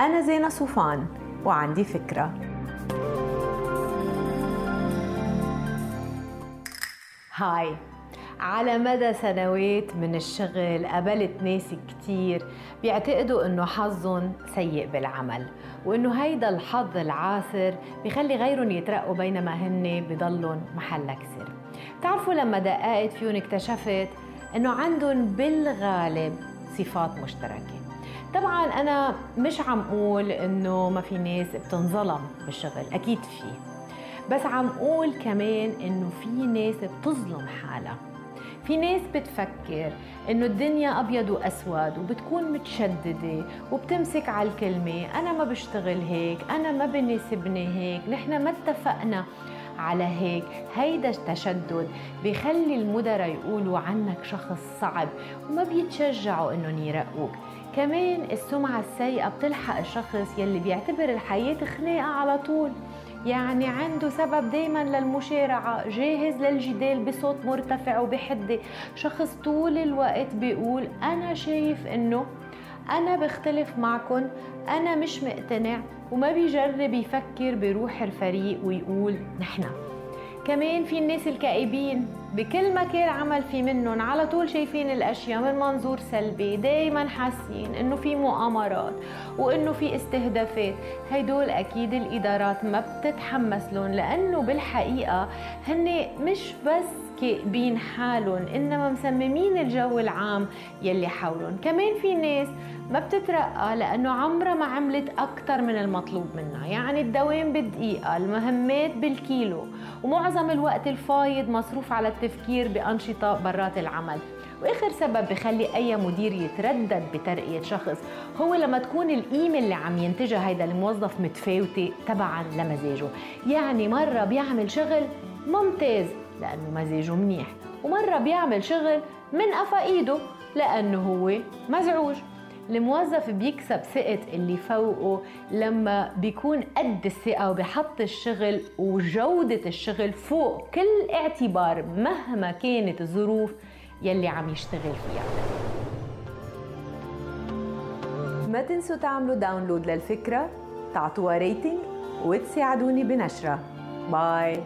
أنا زينة صوفان وعندي فكرة. هاي. على مدى سنوات من الشغل قابلت ناس كتير. بيعتقدوا إنه حظهم سيء بالعمل وإنه هيدا الحظ العاسر بيخلي غيرهم يترقوا بينما هن بضلهم محلك سر بتعرفوا لما دققت فيهم اكتشفت إنه عندهم بالغالب صفات مشتركة. طبعا أنا مش عم أقول إنه ما في ناس بتنظلم بالشغل أكيد في. بس عم أقول كمان إنه في ناس بتظلم حالها. في ناس بتفكر إنه الدنيا أبيض وأسود وبتكون متشددة وبتمسك على الكلمة أنا ما بشتغل هيك أنا ما بناسبني هيك نحن ما اتفقنا. على هيك هيدا التشدد بيخلي المدراء يقولوا عنك شخص صعب وما بيتشجعوا إنهم يرقوك كمان السمعة السيئة بتلحق الشخص يلي بيعتبر الحياة خناقة على طول. يعني عنده سبب دايما للمشارعة جاهز للجدال بصوت مرتفع وبحدة. شخص طول الوقت بيقول أنا شايف إنه أنا بختلف معكم أنا مش مقتنع وما بيجرب يفكر بروح الفريق ويقول نحن. كمان في الناس الكئيبين بكل مكان عمل في منهم على طول شايفين الأشياء من منظور سلبي دايما حاسين إنه في مؤامرات وإنه في استهدافات. هيدول أكيد الإدارات ما بتتحمس لهم لأنه بالحقيقة هن مش بس كئبين حالهم إنما مسممين الجو العام يلي حولهم. كمان في ناس ما بتترقى لأنه عمرها ما عملت أكثر من المطلوب منها. يعني الدوام بالدقيقة المهمات بالكيلو. ومعظم الوقت الفايض مصروف على التفكير بأنشطة برات العمل. وآخر سبب بخلي أي مدير يتردد بترقية شخص هو لما تكون القيمة اللي عم ينتجها هيدا الموظف متفاوتة تبعا لمزاجه. يعني مرة بيعمل شغل ممتاز لأنه مزاجه منيح. ومرة بيعمل شغل من قفا ايده لأنه هو مزعوج. الموظف بيكسب ثقة اللي فوقه لما بيكون قد الثقة وبحط الشغل وجودة الشغل فوق كل اعتبار مهما كانت الظروف يلي عم يشتغل فيها. ما تنسوا تعملوا download للفكرة تعطوها rating وتساعدوني بنشرها. bye